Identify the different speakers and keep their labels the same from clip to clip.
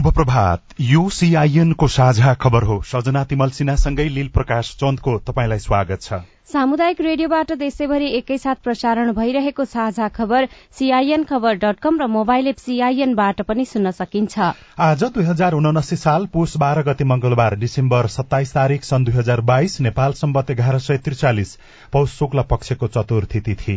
Speaker 1: शुभ प्रभात यो सीआईएन को साझा खबर हो। सजना तिमल सिन्हासँगै लील प्रकाश चन्दको तपाईँलाई स्वागत छ।
Speaker 2: सामुदायिक रेडियोबाट देशैभरि एकैसाथ प्रसारण भइरहेको साझा खबर सीआईएन खबर डट कम र मोबाइल एप सीआईएनबाट पनि सुन्न सकिन्छ।
Speaker 1: आज दुई हजार उनासी साल पुष बाह्र गति मंगलबार डिसेम्बर सत्ताइस तारीक सन् दुई हजार बाइस नेपाल सम्बत एघार सय त्रिचालिस पौष शुक्ल पक्षको चतुर्थी तिथि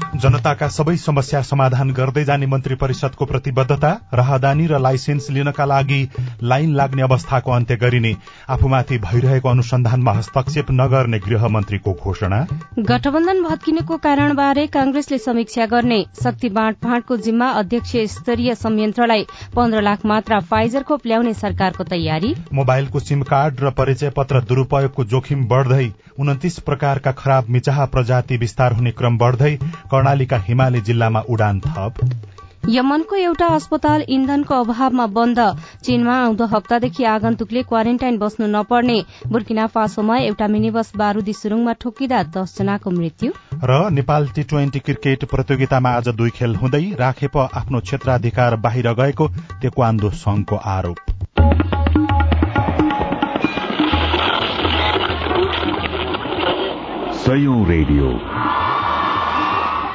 Speaker 1: जनताका सबै समस्या समाधान गर्दै जाने मन्त्री परिषदको प्रतिबद्धता राहदानी र लाइसेन्स लिनका लागि लाइन लाग्ने अवस्थाको अन्त्य गरिने आफूमाथि भइरहेको अनुसन्धानमा हस्तक्षेप नगर्ने गृहमन्त्रीको घोषणा।
Speaker 2: गठबन्धन भत्किनेको कारणबारे कांग्रेसले समीक्षा गर्ने शक्ति बाँडफाँडको जिम्मा अध्यक्ष स्तरीय संयन्त्रलाई पन्ध्र लाख मात्रा फाइजर खोप ल्याउने सरकारको तयारी।
Speaker 1: मोबाइलको सिम कार्ड र परिचय पत्र दुरूपयोगको जोखिम बढ़दै उन्तिस प्रकारका खराब मिचाहा प्रजाति विस्तार हुने क्रम बढ़दै कर्णालीका हिमाली जिल्लामा उडान थप।
Speaker 2: यमनको एउटा अस्पताल इन्धनको अभावमा बन्द। चीनमा आउँदो हप्तादेखि आगन्तुकले क्वारेन्टाइन बस्नु नपर्ने। बुर्किना फासोमा एउटा मिनी बस बारूदी सुरुङमा ठोकिँदा दसजनाको मृत्यु।
Speaker 1: र नेपाल टी ट्वेन्टी क्रिकेट प्रतियोगितामा आज दुई खेल हुँदै राखेप आफ्नो क्षेत्राधिकार बाहिर गएको तेक्वान्दो संघको आरोप।
Speaker 3: रेडियो।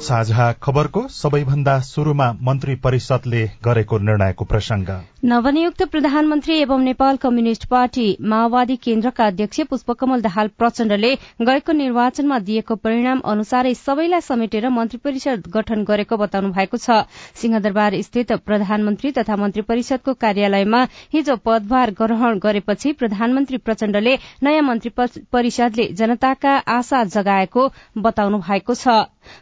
Speaker 1: साझा खबरको सबैभन्दा शुरूमा मन्त्री परिषदले गरेको निर्णयको प्रसंग।
Speaker 2: नवनियुक्त प्रधानमन्त्री एवं नेपाल कम्युनिष्ट पार्टी माओवादी केन्द्रका अध्यक्ष पुष्पकमल दाहाल प्रचण्डले गएको निर्वाचनमा दिएको परिणाम अनुसारै सबैलाई समेटेर मन्त्री परिषद गठन गरेको बताउनु भएको छ। सिंहदरबार स्थित प्रधानमन्त्री तथा मन्त्री परिषदको कार्यालयमा हिजो पदभार ग्रहण गरेपछि प्रधानमन्त्री प्रचण्डले नयाँ मन्त्री परिषदले जनताका आशा जगाएको बताउनु भएको छ।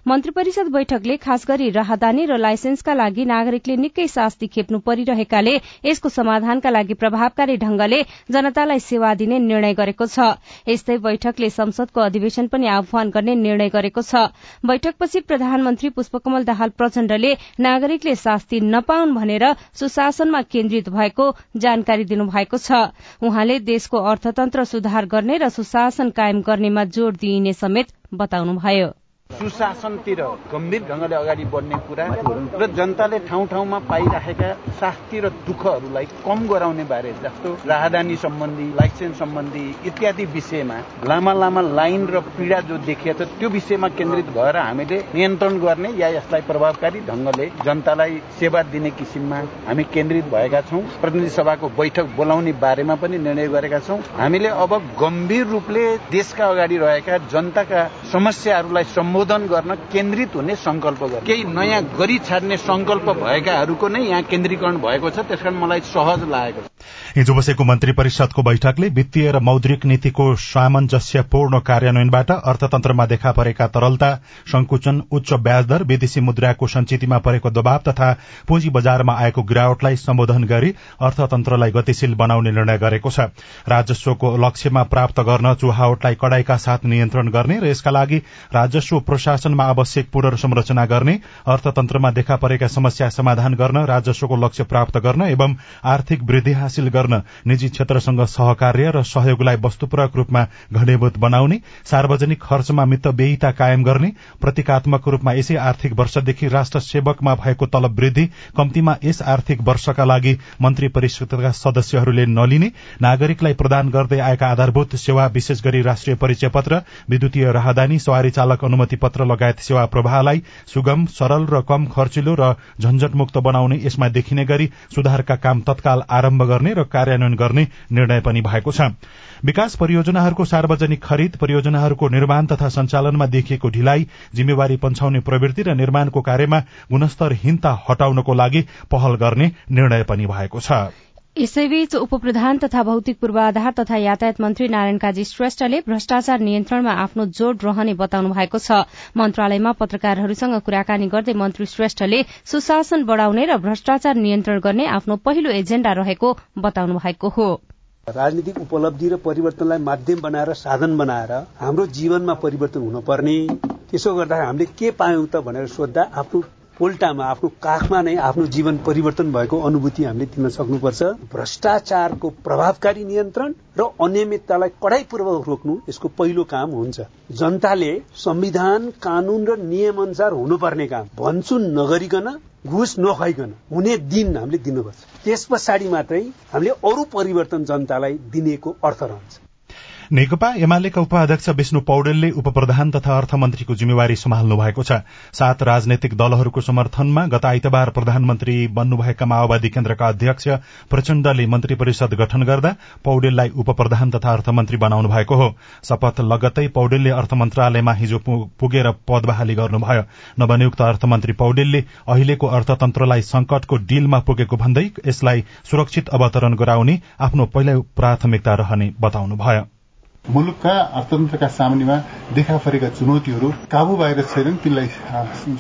Speaker 2: मन्त्री परिषद बैठकले खास गरी राहदानी र लाइसेन्सका लागि नागरिकले निकै शास्ति खेप्नु परिरहेकाले यसको समाधानका लागि प्रभावकारी ढंगले जनतालाई सेवा दिने निर्णय गरेको छ। यस्तै बैठकले संसदको अधिवेशन पनि आह्वान गर्ने निर्णय गरेको छ। बैठकपछि प्रधानमन्त्री पुष्पकमल दाहाल प्रचण्डले नागरिकले शास्ति नपाउन् भनेर सुशासनमा केन्द्रित भएको जानकारी दिनुभएको छ। उहाँले देशको अर्थतन्त्र सुधार गर्ने र सुशासन कायम गर्नेमा जोड़ दिइने समेत बताउनुभयो।
Speaker 4: सुशासनतिर गम्भीर ढङ्गले अगाडि बढ्ने कुरा र जनताले ठाउँ ठाउँमा पाइराखेका शास्ति र दुःखहरूलाई कम गराउने बारे जस्तो राहदानी सम्बन्धी लाइसेन्स सम्बन्धी इत्यादि विषयमा लामा लामा लाइन र पीडा जो देखिएको छ त्यो विषयमा केन्द्रित भएर हामीले नियन्त्रण गर्ने या यसलाई प्रभावकारी ढङ्गले जनतालाई सेवा दिने किसिममा हामी केन्द्रित भएका छौँ। प्रतिनिधि सभाको बैठक बोलाउने बारेमा पनि निर्णय गरेका छौँ। हामीले अब गम्भीर रूपले देशका अगाडि रहेका जनताका समस्याहरूलाई सम्बोधन सम्बोधन गर्न केन्द्रित हुने संकल्प गर्ने। केही नयाँ गरी छाड्ने संकल्प भएकाहरूको नै यहाँ केन्द्रीकरण भएको छ त्यसकारण मलाई सहज लागेको छ।
Speaker 1: हिजो बसेको मन्त्री परिषदको बैठकले वित्तीय र मौद्रिक नीतिको सामञ्जस्यपूर्ण कार्यान्वयनबाट अर्थतन्त्रमा देखा परेका तरलता संकुचन उच्च ब्याज दर विदेशी मुद्राको संचितिमा परेको दबाव तथा पुँजी बजारमा आएको गिरावटलाई सम्बोधन गरी अर्थतन्त्रलाई गतिशील बनाउने निर्णय गरेको छ। राजस्वको लक्ष्यमा प्राप्त गर्न चुहावटलाई कड़ाईका साथ नियन्त्रण गर्ने र यसका लागि राजस्व प्रशासनमा आवश्यक पुनर्संरचना गर्ने अर्थतन्त्रमा देखा परेका समस्या समाधान गर्न राजस्वको लक्ष्य प्राप्त गर्न एवं आर्थिक वृद्धि हासिल गर्न निजी क्षेत्रसँग सहकार्य र सहयोगलाई वस्तुपूरक रूपमा घनीभूत बनाउने सार्वजनिक खर्चमा मितव्ययिता कायम गर्ने प्रतीकात्मक रूपमा यसै आर्थिक वर्षदेखि राष्ट्र सेवकमा भएको तलब वृद्धि कम्तीमा यस आर्थिक वर्षका लागि मन्त्री परिषदका सदस्यहरूले नलिने नागरिकलाई प्रदान गर्दै आएका आधारभूत सेवा विशेष गरी राष्ट्रिय परिचय पत्र विद्युतीय राहदानी सवारी चालक अनुमति पत्र लगायत सेवा प्रवाहलाई सुगम सरल र कम खर्चिलो र झन्झटमुक्त बनाउने यसमा देखिने गरी सुधारका काम तत्काल आरम्भ गर्ने र कार्यान्वयन गर्ने निर्णय पनि भएको छ। विकास परियोजनाहरूको सार्वजनिक खरिद परियोजनाहरूको निर्माण तथा सञ्चालनमा देखिएको ढिलाई जिम्मेवारी पन्छाउने प्रवृत्ति र निर्माणको कार्यमा गुणस्तरहीनता हटाउनको लागि पहल गर्ने निर्णय पनि भएको छ।
Speaker 2: यसैबीच उपप्रधान तथा भौतिक पूर्वाधार तथा यातायात मन्त्री नारायण काजी श्रेष्ठले भ्रष्टाचार नियन्त्रणमा आफ्नो जोड़ रहने बताउनु भएको छ। मन्त्रालयमा पत्रकारहरूसँग कुराकानी गर्दै मन्त्री श्रेष्ठले सुशासन बढ़ाउने र भ्रष्टाचार नियन्त्रण गर्ने आफ्नो पहिलो एजेण्डा रहेको बताउनु भएको हो।
Speaker 5: राजनीतिक उपलब्धि र परिवर्तनलाई माध्यम बनाएर साधन बनाएर हाम्रो जीवनमा परिवर्तन हुनुपर्ने। त्यसो गर्दा हामीले के पायौं त भनेर सोद्धा आफ्नो उल्टामा आफ्नो काखमा नै आफ्नो जीवन परिवर्तन भएको अनुभूति हामीले दिन सक्नुपर्छ। भ्रष्टाचारको प्रभावकारी नियन्त्रण र अनियमिततालाई कडाईपूर्वक रोक्नु यसको पहिलो काम हुन्छ। जनताले संविधान कानून र नियम अनुसार हुनुपर्ने काम भन्छु नगरिकन घुस नखाइकन हुने दिन हामीले दिनुपर्छ। त्यस पछाडि मात्रै हामीले अरू परिवर्तन जनतालाई दिनेको अर्थ रहन्छ।
Speaker 1: नेकपा एमालेका उपाध्यक्ष विष्णु पौडेलले उपप्रधान तथा अर्थमन्त्रीको जिम्मेवारी सम्हाल्नु भएको छ। सात राजनैतिक दलहरूको समर्थनमा गत आइतबार प्रधानमन्त्री बन्नुभएका माओवादी केन्द्रका अध्यक्ष प्रचण्डले मन्त्री परिषद गठन गर्दा पौडेललाई उपप्रधान तथा अर्थमन्त्री बनाउनु भएको हो। शपथ लगत्तै पौडेलले अर्थ मन्त्रालयमा हिजो पुगेर पद बहाली गर्नुभयो। नवनियुक्त अर्थमन्त्री पौडेलले अहिलेको अर्थतन्त्रलाई संकटको डिलमा पुगेको भन्दै यसलाई सुरक्षित अवतरण गराउने आफ्नो पहिलो प्राथमिकता रहने बताउनुभयो।
Speaker 6: मुलुकका अर्थतन्त्रका सामुन्नेमा देखा परेका चुनौतीहरू काबू बाहिर छैनन् तिनलाई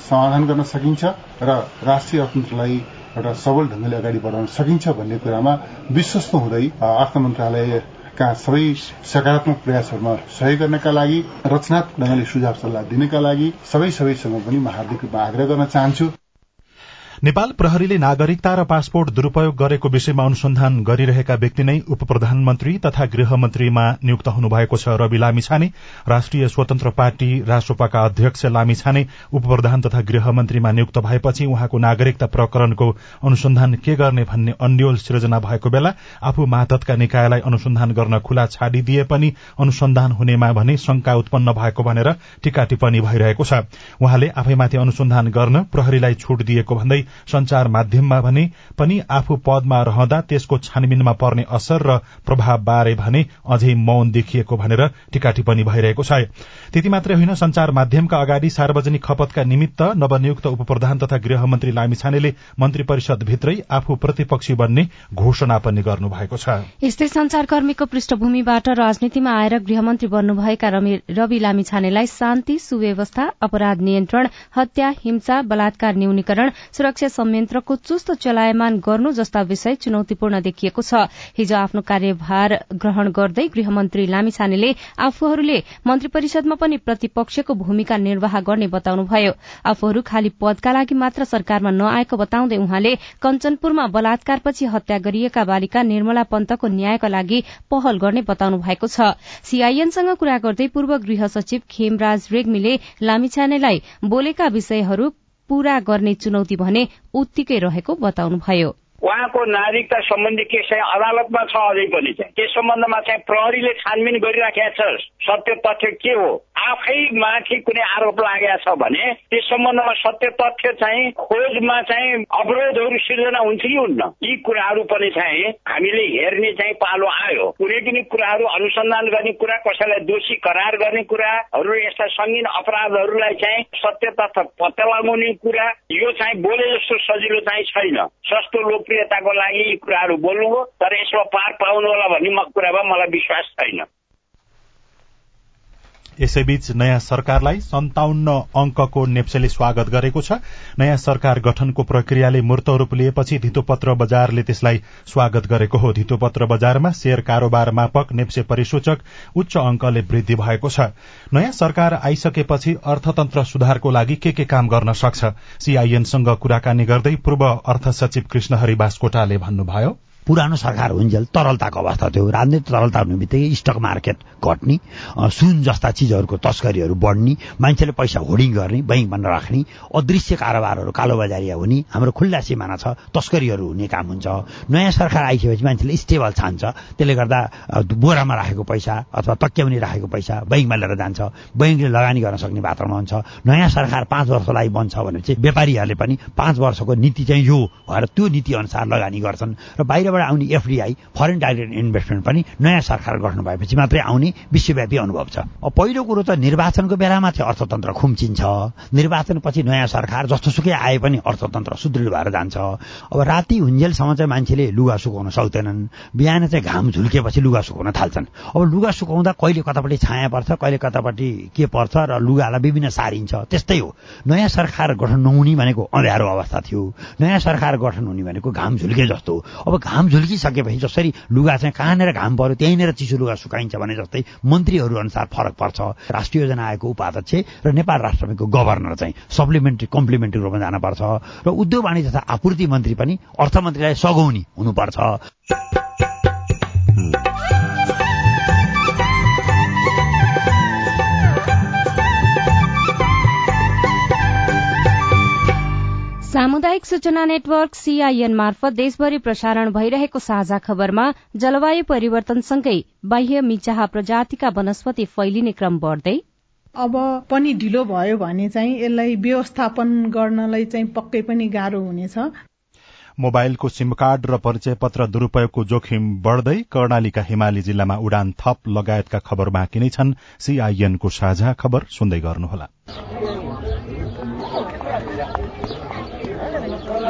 Speaker 6: समाधान गर्न सकिन्छ र राष्ट्रिय अर्थतन्त्रलाई एउटा सबल ढंगले अगाडि बढाउन सकिन्छ भन्ने कुरामा विश्वस्त हुँदै अर्थ मन्त्रालयका सबै सकारात्मक प्रयासहरूमा सहयोग गर्नका लागि रचनात्मक ढंगले सुझाव सल्लाह दिनका लागि सबै सबैसँग पनि म हार्दिक रूपमा आग्रह गर्न चाहन्छु।
Speaker 1: नेपाल प्रहरीले नागरिकता र पासपोर्ट दुरूपयोग गरेको विषयमा अनुसन्धान गरिरहेका व्यक्ति नै उप प्रधानमन्त्री तथा गृहमन्त्रीमा नियुक्त हुनुभएको छ। रवि लामिछाने राष्ट्रिय स्वतन्त्र पार्टी राष्ट्रपाका अध्यक्ष लामिछाने उप प्रधान तथा गृहमन्त्रीमा नियुक्त भएपछि उहाँको नागरिकता प्रकरणको अनुसन्धान के गर्ने भन्ने अन्यल सृजना भएको बेला आफू मातहतका निकायलाई अनुसन्धान गर्न खुला छाडिदिए पनि अनुसन्धान हुनेमा भने शंका उत्पन्न भएको भनेर टीका टिप्पणी भइरहेको छ। उहाँले आफैमाथि अनुसन्धान गर्न प्रहरीलाई छूट दिएको भन्दै संचार माध्यममा भने पनि आफू पदमा रहँदा त्यसको छानबिनमा पर्ने असर र प्रभाव बारे भने अझै मौन देखिएको भनेर टीका टिप्पणी भइरहेको छ। त्यति मात्रै होइन संचार माध्यमका अगाडि सार्वजनिक खपतका निमित्त नवनियुक्त उप प्रधान तथा गृहमन्त्री लामिछानेले मन्त्री परिषद भित्रै आफू प्रतिपक्षी बन्ने घोषणा पनि गर्नुभएको छ।
Speaker 2: यस्तै संचारकर्मीको पृष्ठभूमिबाट राजनीतिमा आएर गृहमन्त्री बन्नुभएका रवि लामिछानेलाई शान्ति सुव्यवस्था अपराध नियन्त्रण हत्या हिंसा बलात्कार न्यूनीकरण सुरक्षा सुरक्षा संयन्त्रको चुस्त चलायमान गर्नु जस्ता विषय चुनौतीपूर्ण देखिएको छ। हिजो आफ्नो कार्यभार ग्रहण गर्दै गृहमन्त्री लामिछानेले आफूहरूले मन्त्री परिषदमा पनि प्रतिपक्षको भूमिका निर्वाह गर्ने बताउनुभयो। आफूहरू खाली पदका लागि मात्र सरकारमा नआएको बताउँदै उहाँले कञ्चनपुरमा बलात्कारपछि हत्या गरिएका बालिका निर्मला पन्तको न्यायका लागि पहल गर्ने बताउनु भएको छ। सीआईएनसँग कुरा गर्दै पूर्व गृह सचिव खेमराज रेग्मीले लामिछानेलाई बोलेका विषयहरू पूरा गर्ने चुनौती भने उत्तिकै रहेको बताउनुभयो।
Speaker 7: उहाँको नागरिकता सम्बन्धी केस चाहिँ अदालतमा छ अझै पनि चाहिँ। त्यस सम्बन्धमा चाहिँ प्रहरीले छानबिन गरिराखेका छ। सत्य तथ्य के हो? आफै माथि कुनै आरोप लागेको छ भने त्यस सम्बन्धमा सत्य तथ्य चाहिँ खोजमा चाहिँ अवरोधहरू सिर्जना हुन्छ कि हुन्न? यी कुराहरू पनि चाहिँ हामीले हेर्ने चाहिँ पालो आयो। कुनै पनि कुराहरू अनुसन्धान गर्ने कुरा कसैलाई दोषी करार गर्ने कुराहरू यस्ता सङ्गीन अपराधहरूलाई चाहिँ सत्य तथ्य पत्ता लगाउने कुरा यो चाहिँ बोले जस्तो सजिलो चाहिँ छैन। सस्तो लोकप्रियताको लागि यी कुराहरू हो तर यसमा पार पाउनु होला भन्ने कुरामा मलाई विश्वास छैन।
Speaker 1: यसैबीच नयाँ सरकारलाई सन्ताउन्न अंकको नेप्सेले स्वागत गरेको छ। नयाँ सरकार गठनको प्रक्रियाले मूर्त रूप लिएपछि धितोपत्र बजारले त्यसलाई स्वागत गरेको हो। धितोपत्र बजारमा शेयर कारोबार मापक नेप्से परिसूचक उच्च अंकले वृद्धि भएको छ। नयाँ सरकार आइसकेपछि अर्थतन्त्र सुधारको लागि के के काम गर्न सक्छ? सीआईएनसँग कुराकानी गर्दै पूर्व अर्थ सचिव कृष्णहरि बास्कोटाले भन्नुभयो।
Speaker 8: पुरानो सरकार हुन्जेल तरलताको अवस्था थियो राजनीतिक तरलता हुने बित्तिकै स्टक मार्केट घट्ने सुन जस्ता चिजहरूको तस्करीहरू बढ्ने मान्छेले पैसा होर्डिङ गर्ने बैङ्कमा नराख्ने अदृश्य कारोबारहरू कालोबजारिया हुने हाम्रो खुल्ला सिमाना छ तस्करीहरू हुने काम हुन्छ। नयाँ सरकार आइसकेपछि मान्छेले स्टेबल छान्छ त्यसले गर्दा बोरामा राखेको पैसा अथवा तक्याउने राखेको पैसा बैङ्कमा लिएर जान्छ। बैङ्कले लगानी गर्न सक्ने वातावरण हुन्छ। नयाँ सरकार पाँच लागि बन्छ भनेपछि व्यापारीहरूले पनि पाँच वर्षको नीति चाहिँ यो भएर त्यो नीति अनुसार लगानी गर्छन्। र बाहिर आउने एफडिआई फरेन डाइरेक्ट इन्भेस्टमेन्ट पनि नयाँ सरकार गठन भएपछि मात्रै आउने विश्वव्यापी अनुभव छ। पहिलो कुरो त निर्वाचनको बेलामा चाहिँ अर्थतन्त्र खुम्चिन्छ। निर्वाचनपछि नयाँ सरकार जस्तोसुकै आए पनि अर्थतन्त्र सुदृढ भएर जान्छ। अब राति हुन्जेलसम्म चाहिँ मान्छेले लुगा सुकाउन सक्दैनन्। बिहान चाहिँ घाम झुल्केपछि लुगा सुकाउन थाल्छन्। अब लुगा सुकाउँदा कहिले कतापट्टि छाया पर्छ कहिले कतापट्टि के पर्छ र लुगालाई विभिन्न सारिन्छ त्यस्तै हो। नयाँ सरकार गठन नहुने भनेको अँध्यारो अवस्था थियो। नयाँ सरकार गठन हुने भनेको घाम झुल्के जस्तो अब घाम झुल्किसकेपछि जसरी लुगा चाहिँ कहाँनिर घाम पर्यो त्यहीँनिर चिसो लुगा सुकाइन्छ भने जस्तै मन्त्रीहरू अनुसार फरक पर्छ। राष्ट्रिय योजना आयोगको उपाध्यक्ष र नेपाल राष्ट्र ब्याङ्कको गभर्नर चाहिँ सप्लिमेन्ट्री कम्प्लिमेन्ट्री रूपमा जानुपर्छ र उद्योग वाणिज्य तथा आपूर्ति मन्त्री पनि अर्थमन्त्रीलाई सघाउने हुनुपर्छ।
Speaker 2: सामुदायिक सूचना नेटवर्क सीआईएन मार्फत देशभरि प्रसारण भइरहेको साझा खबरमा जलवायु परिवर्तनसँगै बाह्य मिचाहा प्रजातिका वनस्पति फैलिने क्रम बढ्दै
Speaker 9: अब पनि ढिलो भयो भने चाहिँ यसलाई व्यवस्थापन गर्नलाई चाहिँ पक्कै पनि गाह्रो हुनेछ।
Speaker 1: मोबाइलको सिम कार्ड र परिचय पत्र दुरूपयोगको जोखिम बढ़दै कर्णालीका हिमाली जिल्लामा उडान थप लगायतका खबर बाँकी नै छन्। सीआईएनको साझा खबर सुन्दै गर्नुहोला।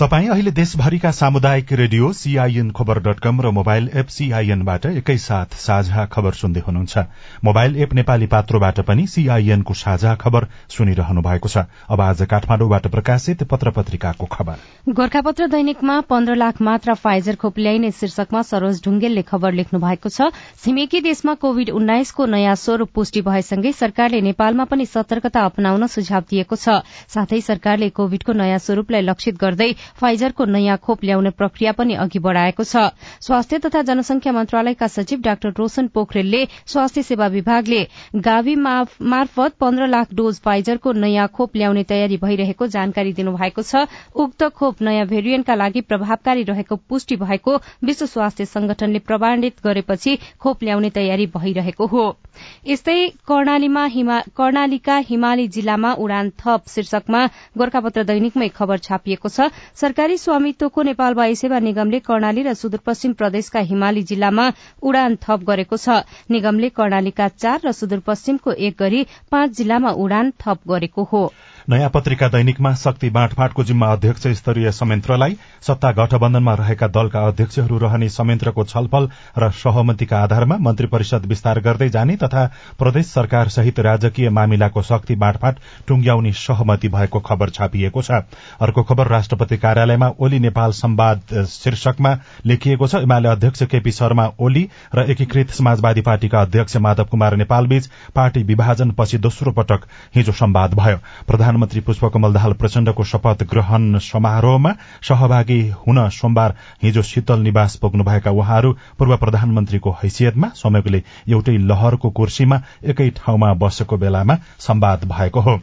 Speaker 1: तपाई अहिले देशभरिका सामुदायिक रेडियो सीआईएन खबर डट कम र मोबाइल एप सीआईएनबाट एकैसाथ साझा खबर सुन्दै हुनुहुन्छ। मोबाइल एप नेपाली पात्रोबाट पनि सीआईएनको साझा खबर सुनिरहनु भएको छ। अब आज काठमाडौँबाट प्रकाशित पत्र पत्रिकाको खबर।
Speaker 2: गोर्खापत्र दैनिकमा पन्ध्र लाख मात्रा फाइजर खोप ल्याइने शीर्षकमा सरोज ढुङ्गेलले खबर लेख्नु भएको छ। छिमेकी देशमा कोविड उन्नाइसको नयाँ स्वरूप पुष्टि भएसँगै सरकारले नेपालमा पनि सतर्कता अपनाउन सुझाव दिएको छ। साथै सरकारले कोविडको नयाँ स्वरूपलाई लक्षित गर्दै फाइजरको नयाँ खोप ल्याउने प्रक्रिया पनि अघि बढ़ाएको छ। स्वास्थ्य तथा जनसंख्या मन्त्रालयका सचिव डाक्टर रोशन पोखरेलले स्वास्थ्य सेवा विभागले गावी मार्फत पन्ध्र लाख डोज फाइजरको नयाँ खोप ल्याउने तयारी भइरहेको जानकारी दिनुभएको छ। उक्त खोप नयाँ भेरिएन्टका लागि प्रभावकारी रहेको पुष्टि भएको विश्व स्वास्थ्य संगठनले प्रमाणित गरेपछि खोप ल्याउने तयारी भइरहेको हो। यस्तै कर्णालीका हिमाली जिल्लामा उडान थप शीर्षकमा गोर्खापत्र दैनिकमै खबर छापिएको छ। सरकारी स्वामित्वको नेपाल वायु सेवा निगमले कर्णाली र सुदूरपश्चिम प्रदेशका हिमाली जिल्लामा उडान थप गरेको छ। निगमले कर्णालीका चार र सुदूरपश्चिमको एक गरी पाँच जिल्लामा उडान थप गरेको हो।
Speaker 1: नयाँ पत्रिका दैनिकमा शक्ति बाँडफाँटको जिम्मा अध्यक्ष स्तरीय संयन्त्रलाई सत्ता गठबन्धनमा रहेका दलका अध्यक्षहरू रहने संयन्त्रको छलफल र सहमतिका आधारमा मन्त्री परिषद विस्तार गर्दै जाने तथा प्रदेश सरकार सहित राजकीय मामिलाको शक्ति बाँडफाँट टुंग्याउने सहमति भएको खबर छापिएको छ। अर्को खबर राष्ट्रपति कार्यालयमा ओली नेपाल सम्वाद शीर्षकमा लेखिएको छ एमाले अध्यक्ष केपी शर्मा ओली र एकीकृत समाजवादी पार्टीका अध्यक्ष माधव कुमार नेपालबीच पार्टी विभाजन पछि दोस्रो पटक हिजो सम्वाद भयो। प्रधानमन्त्री पुष्पकमल दाहाल प्रचण्डको शपथ ग्रहण समारोहमा सहभागी हुन सोमबार हिजो शीतल निवास पुग्नुभएका उहाँहरू पूर्व प्रधानमन्त्रीको हैसियतमा समयले एउटै लहरको कुर्सीमा एकै ठाउँमा बसेको बेलामा सम्वाद भएको हो।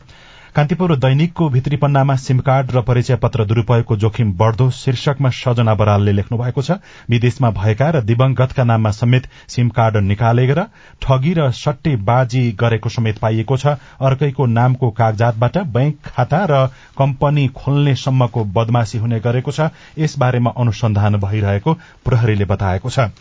Speaker 1: कान्तिपुर दैनिकको भित्री पन्नामा सिम कार्ड र परिचय पत्र दुरूपयोगको जोखिम बढ़दो शीर्षकमा सजना बरालले लेख्नु भएको छ। विदेशमा भएका र दिवंगतका नाममा समेत सिम कार्ड निकालेर ठगी र सट्टेबाजी गरेको समेत पाइएको छ। अर्कैको नामको कागजातबाट बैंक खाता र कम्पनी खोल्ने सम्मको बदमाशी हुने गरेको छ। यसबारेमा अनुसन्धान भइरहेको प्रहरीले बताएको छ।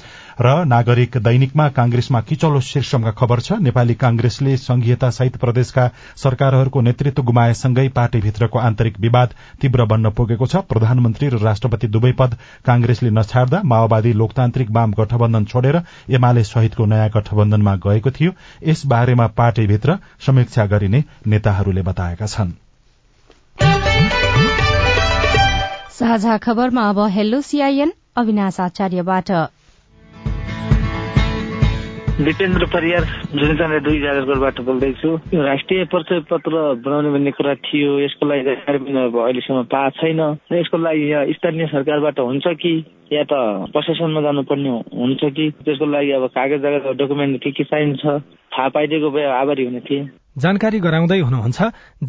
Speaker 1: र नागरिक दैनिकमा कांग्रेसमा किचलो शीर्षकमा खबर छ। नेपाली कांग्रेसले संघीयता सहित प्रदेशका सरकारहरूको नेतृत्व गुमाएसँगै पार्टीभित्रको आन्तरिक विवाद तीव्र बन्न पुगेको छ। प्रधानमन्त्री र राष्ट्रपति दुवै पद कांग्रेसले नछाड्दा माओवादी लोकतान्त्रिक वाम गठबन्धन छोडेर एमाले सहितको नयाँ गठबन्धनमा गएको थियो। यस बारेमा पार्टीभित्र समीक्षा गरिने नेताहरूले बताएका छन्।
Speaker 2: साझा खबरमा अब हेलो सीआईएन अविनाश आचार्यबाट।
Speaker 10: दिपेन्द्र परियार जुनिचाने दुई जागरकोटबाट बोल्दैछु। राष्ट्रिय परिचय पत्र बनाउने भन्ने कुरा थियो यसको लागि अहिलेसम्म पाएको छैन। यसको लागि स्थानीय सरकारबाट हुन्छ कि या त प्रशासनमा जानुपर्ने हुन्छ कि त्यसको लागि अब कागज कागज डकुमेन्ट के के चाहिन्छ थाहा पाइदिएको भए आभारी हुने थिए।
Speaker 11: जानकारी गराउँदै हुनुहुन्छ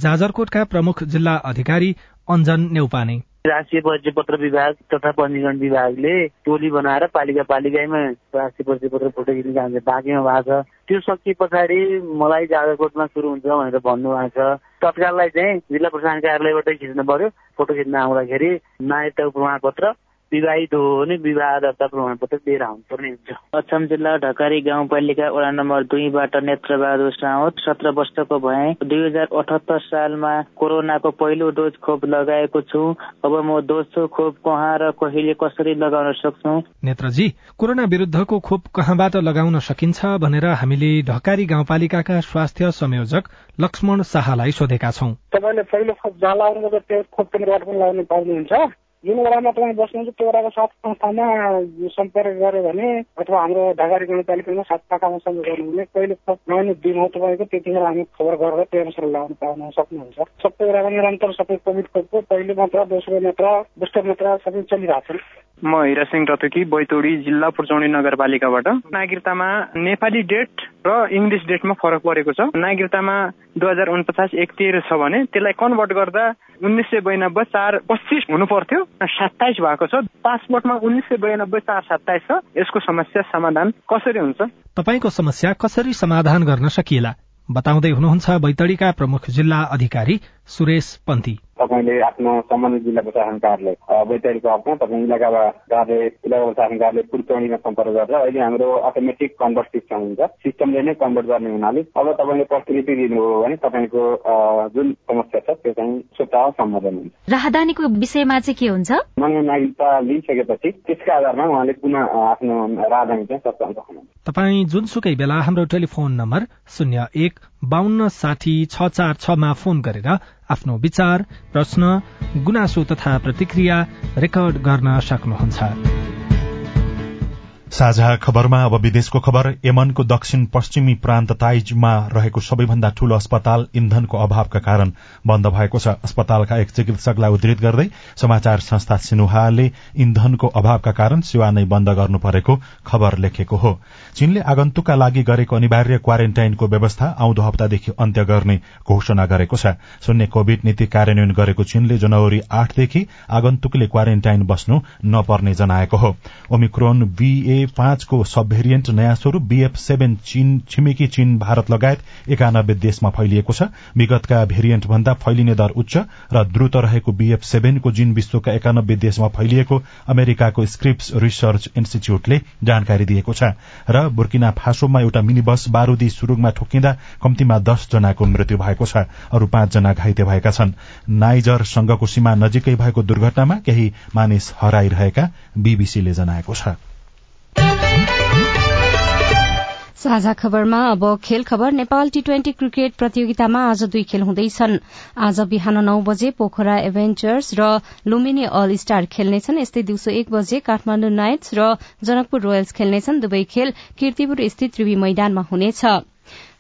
Speaker 11: जाजरकोटका प्रमुख जिल्ला अधिकारी अञ्जन नेउपाने।
Speaker 12: राष्ट्रिय परिचय पत्र विभाग तथा पञ्जीकरण विभागले टोली बनाएर पालिका पालिकामा राष्ट्रिय परिचय पत्र फोटो खिच्ने काम चाहिँ बाँकीमा भएको छ। त्यो सकिए पछाडि मलाई जागरकोटमा सुरु हुन्छ भनेर भन्नुभएको छ। तत्काललाई चाहिँ जिल्ला प्रशासन कार्यालयबाटै खिच्नु पर्यो। फोटो खिच्न आउँदाखेरि नायकको प्रमाणपत्र विवाहित हो भने विवाह दर्ता प्रमाणपत्र लिएर आउनुपर्ने हुन्छ।
Speaker 10: अछाम जिल्ला ढकारी गाउँपालिका वडा नम्बर दुईबाट नेत्रबहादुर साउद सत्र वर्षको भए। दुई हजार अठहत्तर सालमा कोरोनाको पहिलो डोज खोप लगाएको छु। अब म दोस्रो खोप कहाँ र कहिले कसरी लगाउन सक्छु?
Speaker 11: नेत्रजी कोरोना विरुद्धको खोप कहाँबाट लगाउन सकिन्छ भनेर हामीले ढकारी गाउँपालिकाका स्वास्थ्य संयोजक लक्ष्मण शाहलाई सोधेका छौं।
Speaker 13: तपाईँले पहिलो खोप जहाँ लगाउनु त्यो खोप केन्द्रबाट पनि लगाउनु पाउनुहुन्छ जुन वडामा तपाईँ बस्नुहुन्छ त्यो वडाको साथ संस्थामा सम्पर्क गर्यो भने अथवा हाम्रो ढाकारी गाउँपालिकामा सात शाखामा सम्पर्क गर्नु भने कहिले लगाउने दिन हो तपाईँको त्यतिखेर हामी खबर गरेर त्यो अनुसार लगाउन पाउन सक्नुहुन्छ। सबै वडामा निरन्तर सबै कोभिड खोपको पहिलो मात्रा दोस्रो मात्रा बुस्टर मात्रा सबै चलिरहेको छ।
Speaker 14: म हिरासिंह रतुकी बैतौडी जिल्ला पुर्चौडी नगरपालिकाबाट। नागरिकतामा नेपाली डेट र इङ्ग्लिस डेटमा फरक परेको छ। नागरिकतामा दुई हजार उनपचास एक तेह्र छ भने त्यसलाई कन्भर्ट गर्दा उन्नाइस सय बयानब्बे चार पच्चिस हुनु पर्थ्यो सत्ताइस भएको छ। पासपोर्टमा उन्नाइस सय बयानब्बे चार सत्ताइस छ। यसको समस्या समाधान कसरी हुन्छ?
Speaker 11: तपाईँको समस्या कसरी समाधान गर्न सकिएला? बताउँदै हुनुहुन्छ बैतडीका प्रमुख जिल्ला अधिकारी सुरेश पन्थी।
Speaker 15: तपाईँले आफ्नो सम्बन्धित जिल्ला प्रशासन कार्यालय बैतडीको हकमा तपाईँ इलाका कार्यालय इलाका प्रशासन कार्यालय पुर्चौडीमा सम्पर्क गरेर अहिले हाम्रो अटोमेटिक कन्भर्ट सिस्टम हुन्छ। सिस्टमले नै कन्भर्ट गर्ने हुनाले अब तपाईँले प्रतिलिपि दिनुभयो भने तपाईँको जुन समस्या छ त्यो चाहिँ स्वतः समाधान हुन्छ।
Speaker 16: राहदानीको विषयमा चाहिँ के हुन्छ?
Speaker 15: नयाँ नागरिकता लिइसकेपछि त्यसका आधारमा उहाँले पुनः आफ्नो राहदानी चाहिँ सत्ताउन
Speaker 11: तपाईँ जुनसुकै बेला हाम्रो टेलिफोन नम्बर शून्य एक बान्न साठी छ चार छमा फोन गरेर आफ्नो विचार प्रश्न गुनासो तथा प्रतिक्रिया रेकर्ड गर्न सक्नुहुन्छ।
Speaker 1: साझा खबरमा अब विदेशको खबर यमनको दक्षिण पश्चिमी प्रान्त ताइजमा रहेको सबैभन्दा ठूलो अस्पताल इन्धनको अभावका कारण बन्द भएको छ। अस्पतालका एक चिकित्सकलाई उद्धृत गर्दै समाचार संस्था सिनुहाले इन्धनको अभावका कारण सेवा नै बन्द गर्नु परेको खबर लेखेको हो। चीनले आगन्तुकका लागि गरेको अनिवार्य क्वारेन्टाइनको व्यवस्था आउँदो हप्तादेखि अन्त्य गर्ने घोषणा गरेको छ। शून्य कोविड नीति कार्यान्वयन गरेको चीनले जनवरी आठदेखि आगन्तुकले क्वारेन्टाइन बस्नु नपर्ने जनाएको हो। ओमिक्रोन बीए पाँचको सब भेरिएन्ट नयाँ स्वरूप बीएफ सेभेन चीन छिमेकी चीन भारत लगायत एकानब्बे देशमा फैलिएको छ। विगतका भेरिएन्ट भन्दा फैलिने दर उच्च र द्रुत रहेको बीएफ सेभेनको जीन विश्वका एकानब्बे देशमा फैलिएको अमेरिकाको स्क्रिप्स रिसर्च इन्स्टिच्यूटले जानकारी दिएको छ र बुर्किना फासोमा एउटा मिनी बस बारूदी सुरुङमा ठोकिँदा कम्तीमा दस जनाको मृत्यु भएको छ। अरू पाँचजना घाइते भएका छन्। नाइजरसँगको सीमा नजिकै भएको दुर्घटनामा केही मानिस हराइरहेका बीबीसीले जनाएको छ।
Speaker 2: साझा खबरमा अब खेल खबर नेपाल टी ट्वेन्टी क्रिकेट प्रतियोगितामा आज दुई खेल हुँदैछन्। आज बिहान नौ बजे पोखरा एभेन्चर्स र लुम्बिनी अल स्टार खेल्नेछन्। यस्तै दिउँसो एक बजे काठमाण्डु नाइट्स र जनकपुर रोयल्स खेल्नेछन्। दुवै खेल किर्तिपुर स्थित त्रिवी मैदानमा हुनेछ।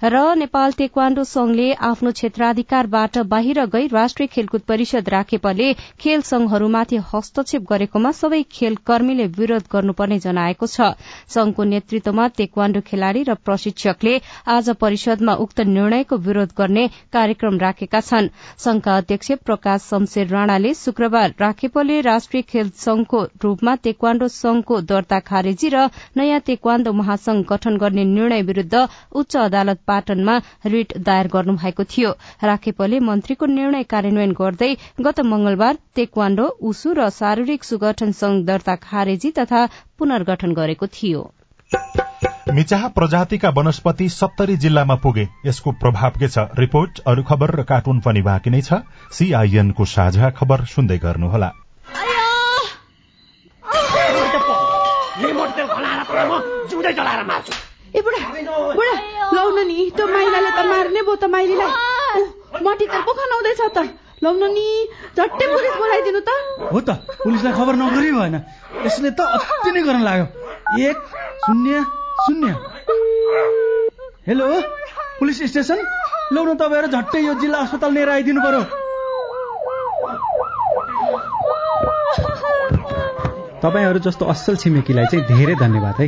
Speaker 2: र नेपाल तेक्वाण्डो संघले आफ्नो क्षेत्राधिकारबाट बाहिर गई राष्ट्रिय खेलकुद परिषद राखेपले खेल संघहरूमाथि हस्तक्षेप गरेकोमा सबै खेल कर्मीले विरोध गर्नुपर्ने जनाएको छ। संघको नेतृत्वमा तेक्वाण्डो खेलाड़ी र प्रशिक्षकले आज परिषदमा उक्त निर्णयको विरोध गर्ने कार्यक्रम राखेका छन्। संघका अध्यक्ष प्रकाश शमशेर राणाले शुक्रबार राखेपले राष्ट्रिय खेल संघको रूपमा तेक्वाण्डो संघको दर्ता खारेजी र नयाँ तेक्वाण्डो महासंघ गठन गर्ने निर्णय विरूद्ध उच्च अदालत पाटनमा रिट दायर गर्नुभएको थियो। राखेपले मन्त्रीको निर्णय कार्यान्वयन गर्दै गत मंगलबार तेक्वाण्डो उसु र शारीरिक सुगठन संघ दर्ता खारेजी तथा पुनर्गठन गरेको थियो।
Speaker 1: मिचाहा प्रजातिका वनस्पति सत्तरी जिल्लामा पुगे। यसको प्रभाव के छ? रिपोर्ट अरू खबर र कार्टुन पनि बाँकी नै छ। सीआईएनको साझा खबर सुन्दै गर्नुहोला।
Speaker 17: ए बुढा बुढा। लाउन नि त्यो माइलाले त मार्ने भयो त माइलीलाई। मटी त पो खनाउँदैछ त। लाउन नि झट्टै पुलिस बोलाइदिनु त।
Speaker 18: हो त पुलिसलाई खबर नगरी भएन यसले त अति नै गर्न लाग्यो। एक शून्य शून्य। Hello police station? लाउन तपाईँहरू झट्टै यो जिल्ला अस्पताल लिएर आइदिनु पर्यो। तपाईँहरू जस्तो असल छिमेकीलाई चाहिँ धेरै धन्यवाद है।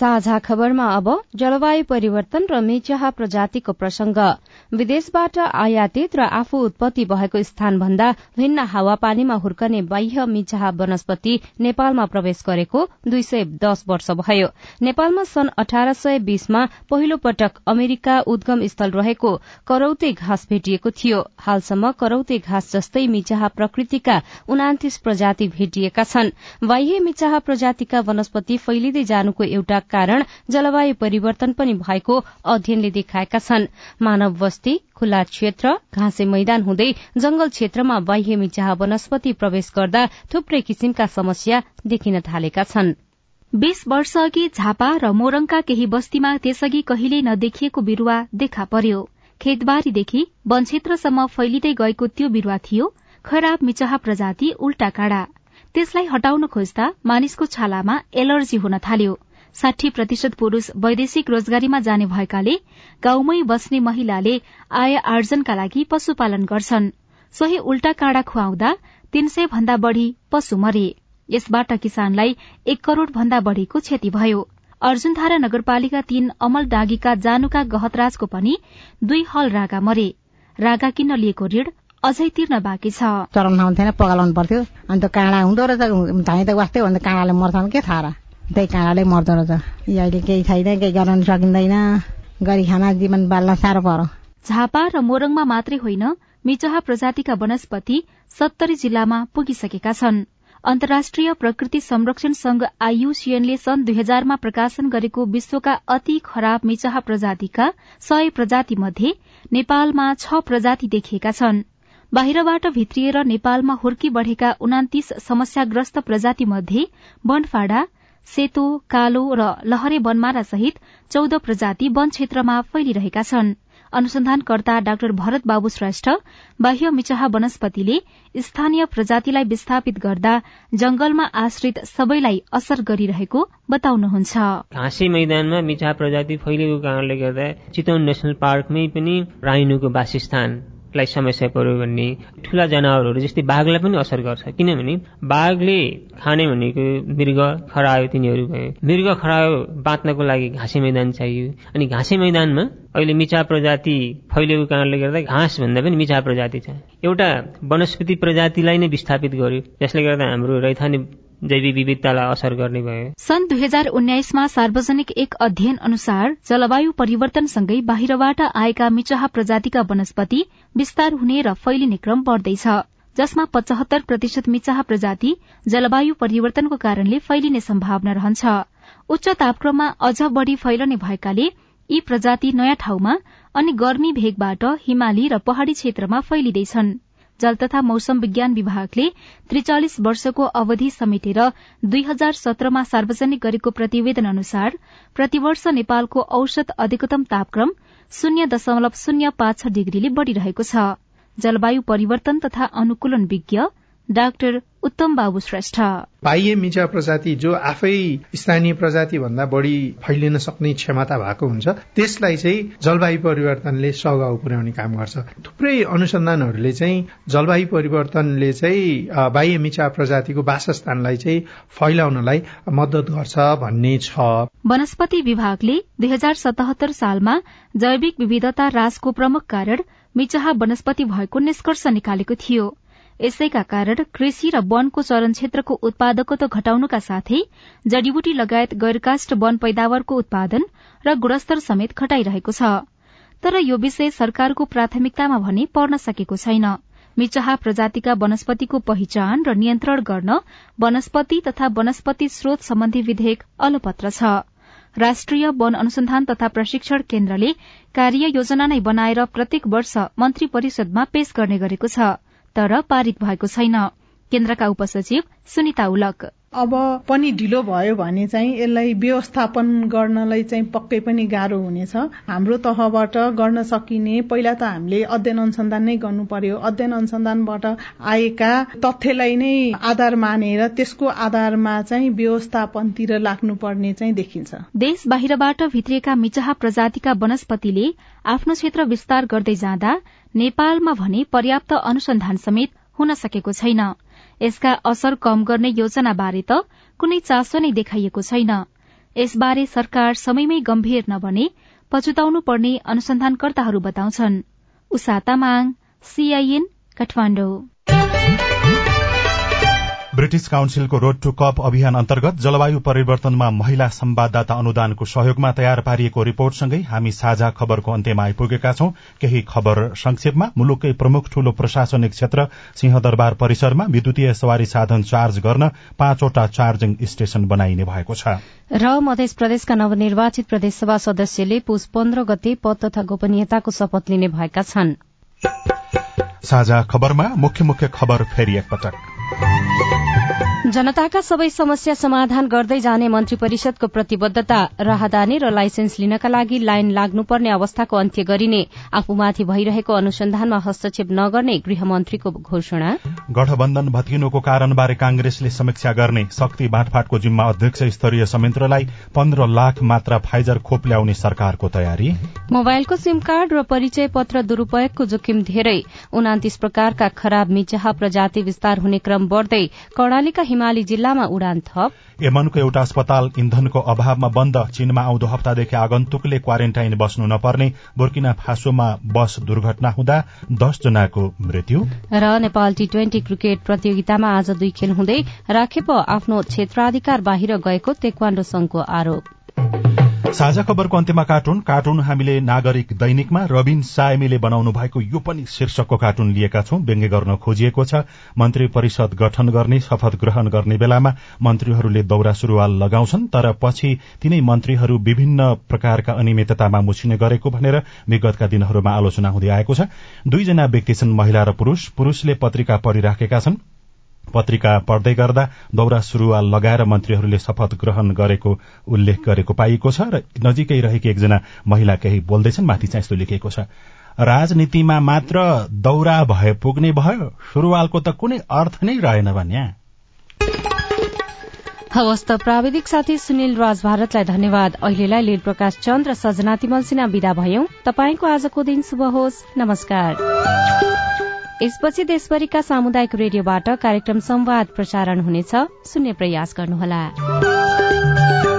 Speaker 2: साझा खबरमा अब जलवायु परिवर्तन र मेचहा प्रजातिको प्रसंग। विदेशबाट आयातित र आफू उत्पत्ति भएको स्थान भन्दा भिन्न हावापानीमा हुर्कने बाह्य मिचहा वनस्पति नेपालमा प्रवेश गरेको दुई सय दस वर्ष भयो। नेपालमा सन् अठार सय बीसमा पहिलो पटक अमेरिका उद्गम स्थल रहेको करौते घाँस भेटिएको थियो। हालसम्म करौते घाँस जस्तै मिचाहा प्रकृतिका उनातिस प्रजाति भेटिएका छन्। बाह्य मिचाहा प्रजातिका वनस्पति फैलिँदै जानुको एउटा कारण जलवायु परिवर्तन पनि भएको अध्ययनले देखाएका छन्। मानव बस्ती खुल्ला क्षेत्र घाँसे मैदान हुँदै जंगल क्षेत्रमा बाह्य मिचाहा वनस्पति प्रवेश गर्दा थुप्रै किसिमका समस्या देखिन थालेका छन्।
Speaker 16: बीस वर्ष अघि झापा र मोरङका केही बस्तीमा त्यसअघि कहिल्यै नदेखिएको बिरूवा देखा पर्यो। खेतबारीदेखि वनक्षेत्रसम्म फैलिँदै गएको त्यो बिरूवा थियो खराब मिचहा प्रजाति उल्टा काँडा त्यसलाई हटाउन खोज्दा मानिसको छालामा एलर्जी हुन थाल्यो। साठी प्रतिशत पुरूष वैदेशिक रोजगारीमा जाने भएकाले गाउँमै बस्ने महिलाले आय आर्जनका लागि पशुपालन गर्छन्। सोही उल्टा काँडा खुवाउँदा तीन सय भन्दा बढ़ी पशु मरे। यसबाट किसानलाई एक करोड़ भन्दा बढ़ीको क्षति भयो। अर्जुनधारा नगरपालिका तीन अमल डाँगीका जानुका गहतराजको पनि दुई हल रागा मरे। रागा किन्न लिएको ऋण अझै तिर्न बाँकी छ।
Speaker 19: चलाउन पर्थ्यो। अन्त काँडा हुँदो रहेछ धाइ त वास्तै भन्दा काँडाले मर्छन् के थाहा त्यही काँडाले मर्दो रहेछ अहिले केही छैन केही गर्न सकिँदैन। गरी खाना जीवन बाल्न साह्रो पर्यो।
Speaker 16: झापा र मोरङमा मात्रै होइन मिचहा प्रजातिका वनस्पति सत्तरी जिल्लामा पुगिसकेका छन्। अन्तर्राष्ट्रिय प्रकृति संरक्षण संघ आईयूसीएनले सन् दुई हजारमा प्रकाशन गरेको विश्वका अति खराब मिचहा प्रजातिका सय प्रजाति मध्ये नेपालमा छ प्रजाति देखिएका छन्। बाहिरबाट भित्रिएर नेपालमा हुर्की बढ़ेका उनातिस समस्याग्रस्त प्रजाति मध्ये वनफाडा सेतो कालो र लहरे बनमारा सहित चौध प्रजाति वन क्षेत्रमा फैलिरहेका छन्। अनुसन्धानकर्ता डाक्टर भरत बाबु श्रेष्ठ बाह्य मिचहा वनस्पतिले स्थानीय प्रजातिलाई विस्थापित गर्दा जंगलमा आश्रित सबैलाई असर गरिरहेको बताउनुहुन्छ।
Speaker 20: घाँसे मैदानमा मिचहा प्रजाति फैलिएको कारणले गर्दा चितवन नेशनल पार्कमै पनि राइनोको वासस्थान।
Speaker 21: लाई समस्या पर्यो भन्ने ठुला जनावरहरू जस्तै बाघलाई पनि असर गर्छ। किनभने बाघले खाने भनेको मृग खरायो तिनीहरू भए मृग खरायो बाँच्नको लागि घाँसे मैदान चाहियो। अनि घाँसे मैदानमा अहिले मिचा प्रजाति फैलिएको कारणले गर्दा घाँस भन्दा पनि मिचा प्रजाति छ। एउटा वनस्पति प्रजातिलाई नै विस्थापित गर्यो। जसले गर्दा हाम्रो रैथाने जैविक विविधतालाई असर गर्ने भयो।
Speaker 16: सन् दुई हजार उन्नाइसमा सार्वजनिक एक अध्ययन अनुसार जलवायु परिवर्तनसँगै बाहिरबाट आएका मिचहा प्रजातिका वनस्पति विस्तार हुने र फैलिने क्रम बढ़दैछ जसमा पचहत्तर प्रतिशत मिचाहा प्रजाति जलवायु परिवर्तनको कारणले फैलिने सम्भावना रहन्छ। उच्च तापक्रममा अझ बढ़ी फैलने भएकाले यी प्रजाति नयाँ ठाउँमा अनि गर्मी भेगबाट हिमाली र पहाड़ी क्षेत्रमा फैलिँदैछन्। जल तथा मौसम विज्ञान विभागले त्रिचालिस वर्षको अवधि समेटेर दुई हजार सत्रमा सार्वजनिक गरेको प्रतिवेदन अनुसार प्रतिवर्ष नेपालको औसत अधिकतम तापक्रम शून्य दशमलव शून्य पाँच छ डिग्रीले बढ़िरहेको छ। जलवायु परिवर्तन तथा अनुकूलन विज्ञ डाक्टर उत्तम बाबु श्रेष्ठ।
Speaker 20: बाह्य मिचा प्रजाति जो आफै स्थानीय प्रजाति भन्दा बढ़ी फैलिन सक्ने क्षमता भएको हुन्छ त्यसलाई चाहिँ जलवायु परिवर्तनले सघाउ पुर्याउने काम गर्छ। थुप्रै अनुसन्धानहरूले चाहिँ जलवायु परिवर्तनले चाहिँ बाह्य मिचा प्रजातिको वासस्थानलाई चाहिँ फैलाउनलाई मद्दत गर्छ भन्ने छ।
Speaker 16: वनस्पति विभागले दुई हजार सतहत्तर सालमा जैविक विविधता रासको प्रमुख कारण मिचाहा वनस्पति भएको निष्कर्ष निकालेको थियो। यसैका कारण कृषि र वनको चरण क्षेत्रको उत्पादकत्व घटाउनुका साथै जड़ीबुटी लगायत गैरकाष्ट वन पैदावारको उत्पादन र गुणस्तर समेत घटाइरहेको छ। तर यो विषय सरकारको प्राथमिकतामा भने पर्न सकेको छैन। मिचहा प्रजातिका वनस्पतिको पहिचान र नियन्त्रण गर्न वनस्पति तथा वनस्पति स्रोत सम्बन्धी विधेयक अलपत्र छ। राष्ट्रिय वन अनुसन्धान तथा प्रशिक्षण केन्द्रले कार्य योजना नै बनाएर प्रत्येक वर्ष मन्त्री परिषदमा पेश गर्ने गरेको छ। तर पारित भएको छैन। केन्द्रका उपसचिव सुनिता उलक।
Speaker 9: अब पनि ढिलो भयो भने चाहिँ यसलाई व्यवस्थापन गर्नलाई चाहिँ पक्कै पनि गाह्रो हुनेछ। हाम्रो तहबाट गर्न सकिने पहिला त हामीले अध्ययन अनुसन्धान नै गर्नु पर्यो अध्ययन अनुसन्धानबाट आएका तथ्यलाई नै आधार मानेर त्यसको आधारमा चाहिँ व्यवस्थापनतिर लाग्नुपर्ने चाहिँ देखिन्छ।
Speaker 16: देश बाहिरबाट भित्रिएका मिचाहा प्रजातिका वनस्पतिले आफ्नो क्षेत्र विस्तार गर्दै जाँदा नेपालमा भने पर्याप्त अनुसन्धान समेत हुन सकेको छैन। यसका असर कम गर्ने योजनाबारे त कुनै चासो नै देखाइएको छैन। यसबारे सरकार समयमै गम्भीर नबने पछुताउनु पर्ने अनुसन्धानकर्ताहरू बताउँछन्। उषा तामाङ सीआईएन काठमाडौँ।
Speaker 1: ब्रिटिश काउन्सिलको रोड टू कप अभियान अन्तर्गत जलवायु परिवर्तनमा महिला संवाददाता अनुदानको सहयोगमा तयार पारिएको रिपोर्टसँगै हामी साझा खबरको अन्त्यमा आइपुगेका छौं। केही खबर संक्षेपमा मुलुककै प्रमुख ठूलो प्रशासनिक क्षेत्र सिंहदरबार परिसरमा विद्युतीय सवारी साधन चार्ज गर्न पाँचवटा चार्जिङ स्टेशन बनाइने भएको छ।
Speaker 2: र मध्य प्रदेशका नवनिर्वाचित प्रदेशसभा सदस्यले पुष पन्ध्र गते पद तथा गोपनीयताको शपथ लिने भएका छन्।
Speaker 1: साझा खबरमा मुख्य मुख्य खबर फेरि एकपटक।
Speaker 2: जनताका सबै समस्या समाधान गर्दै जाने मन्त्री परिषदको प्रतिबद्धता राहदानी र लाइसेन्स लिनका लागि लाइन लाग्नुपर्ने अवस्थाको अन्त्य गरिने आफूमाथि भइरहेको अनुसन्धानमा हस्तक्षेप नगर्ने गृहमन्त्रीको घोषणा।
Speaker 1: गठबन्धन भत्किनुको कारणबारे कांग्रेसले समीक्षा गर्ने शक्ति बाँडफाँटको जिम्मा अध्यक्ष स्तरीय संयन्त्रलाई पन्ध्र लाख मात्रा फाइजर खोप ल्याउने सरकारको तयारी।
Speaker 2: मोबाइलको सिम कार्ड र परिचय पत्र दुरूपयोगको जोखिम धेरै। उनातिस प्रकारका खराब मिचाहा प्रजाति विस्तार हुने क्रम बढ़दै कर्णालीका हिमाली जिल्लामा उडान थप।
Speaker 1: यमनको एउटा अस्पताल इन्धनको अभावमा बन्द चीनमा आउँदो हप्तादेखि आगन्तुकले क्वारेन्टाइन बस्नु नपर्ने बुर्किना फासोमा बस दुर्घटना हुँदा दस जनाको मृत्यु।
Speaker 2: र नेपाल टी क्रिकेट प्रतियोगितामा आज दुई खेल हुँदै राखेप आफ्नो क्षेत्राधिकार बाहिर गएको तेक्वाण्डो संघको आरोप।
Speaker 1: साझा खबरको अन्त्यमा कार्टुन। कार्टुन हामीले नागरिक दैनिकमा रविन सायमीले बनाउनु भएको यो पनि शीर्षकको कार्टुन लिएका छौं। व्यङ्ग्य गर्न खोजिएको छ। मन्त्री परिषद गठन गर्ने शपथ ग्रहण गर्ने बेलामा मन्त्रीहरूले दौरा सुरुवाल लगाउँछन् तर पछि तिनै मन्त्रीहरू विभिन्न प्रकारका अनियमिततामा मुछिने गरेको भनेर विगतका दिनहरूमा आलोचना हुँदै आएको छ। दुईजना व्यक्ति छन् महिला र पुरूष। पुरूषले पत्रिका पढिराखेका छन्। पत्रिका पढ्दै गर्दा दौरा सुरुवाल लगाएर मन्त्रीहरूले शपथ ग्रहण गरेको उल्लेख गरेको पाइएको छ र नजिकै रहेकी एकजना महिला केही बोल्दैछन् माथि चाहिँ यस्तो लेखिएको छ। राजनीतिमा मात्र दौरा भए पुग्ने भयो सुरुवालको त कुनै अर्थ नै रहेन भन्या।
Speaker 2: हवस् त प्राविधिक साथी सुनिल राज भारतलाई धन्यवाद। अहिलेलाई लील प्रकाश चन्द र सजना तिमल सिन्हा विदा भयौं। तपाईँको आजको दिन शुभ होस्। नमस्कार। यसपछि देशभरिका सामुदायिक रेडियोबाट कार्यक्रम संवाद प्रसारण हुनेछ। सुन्ने प्रयास गर्नुहोला।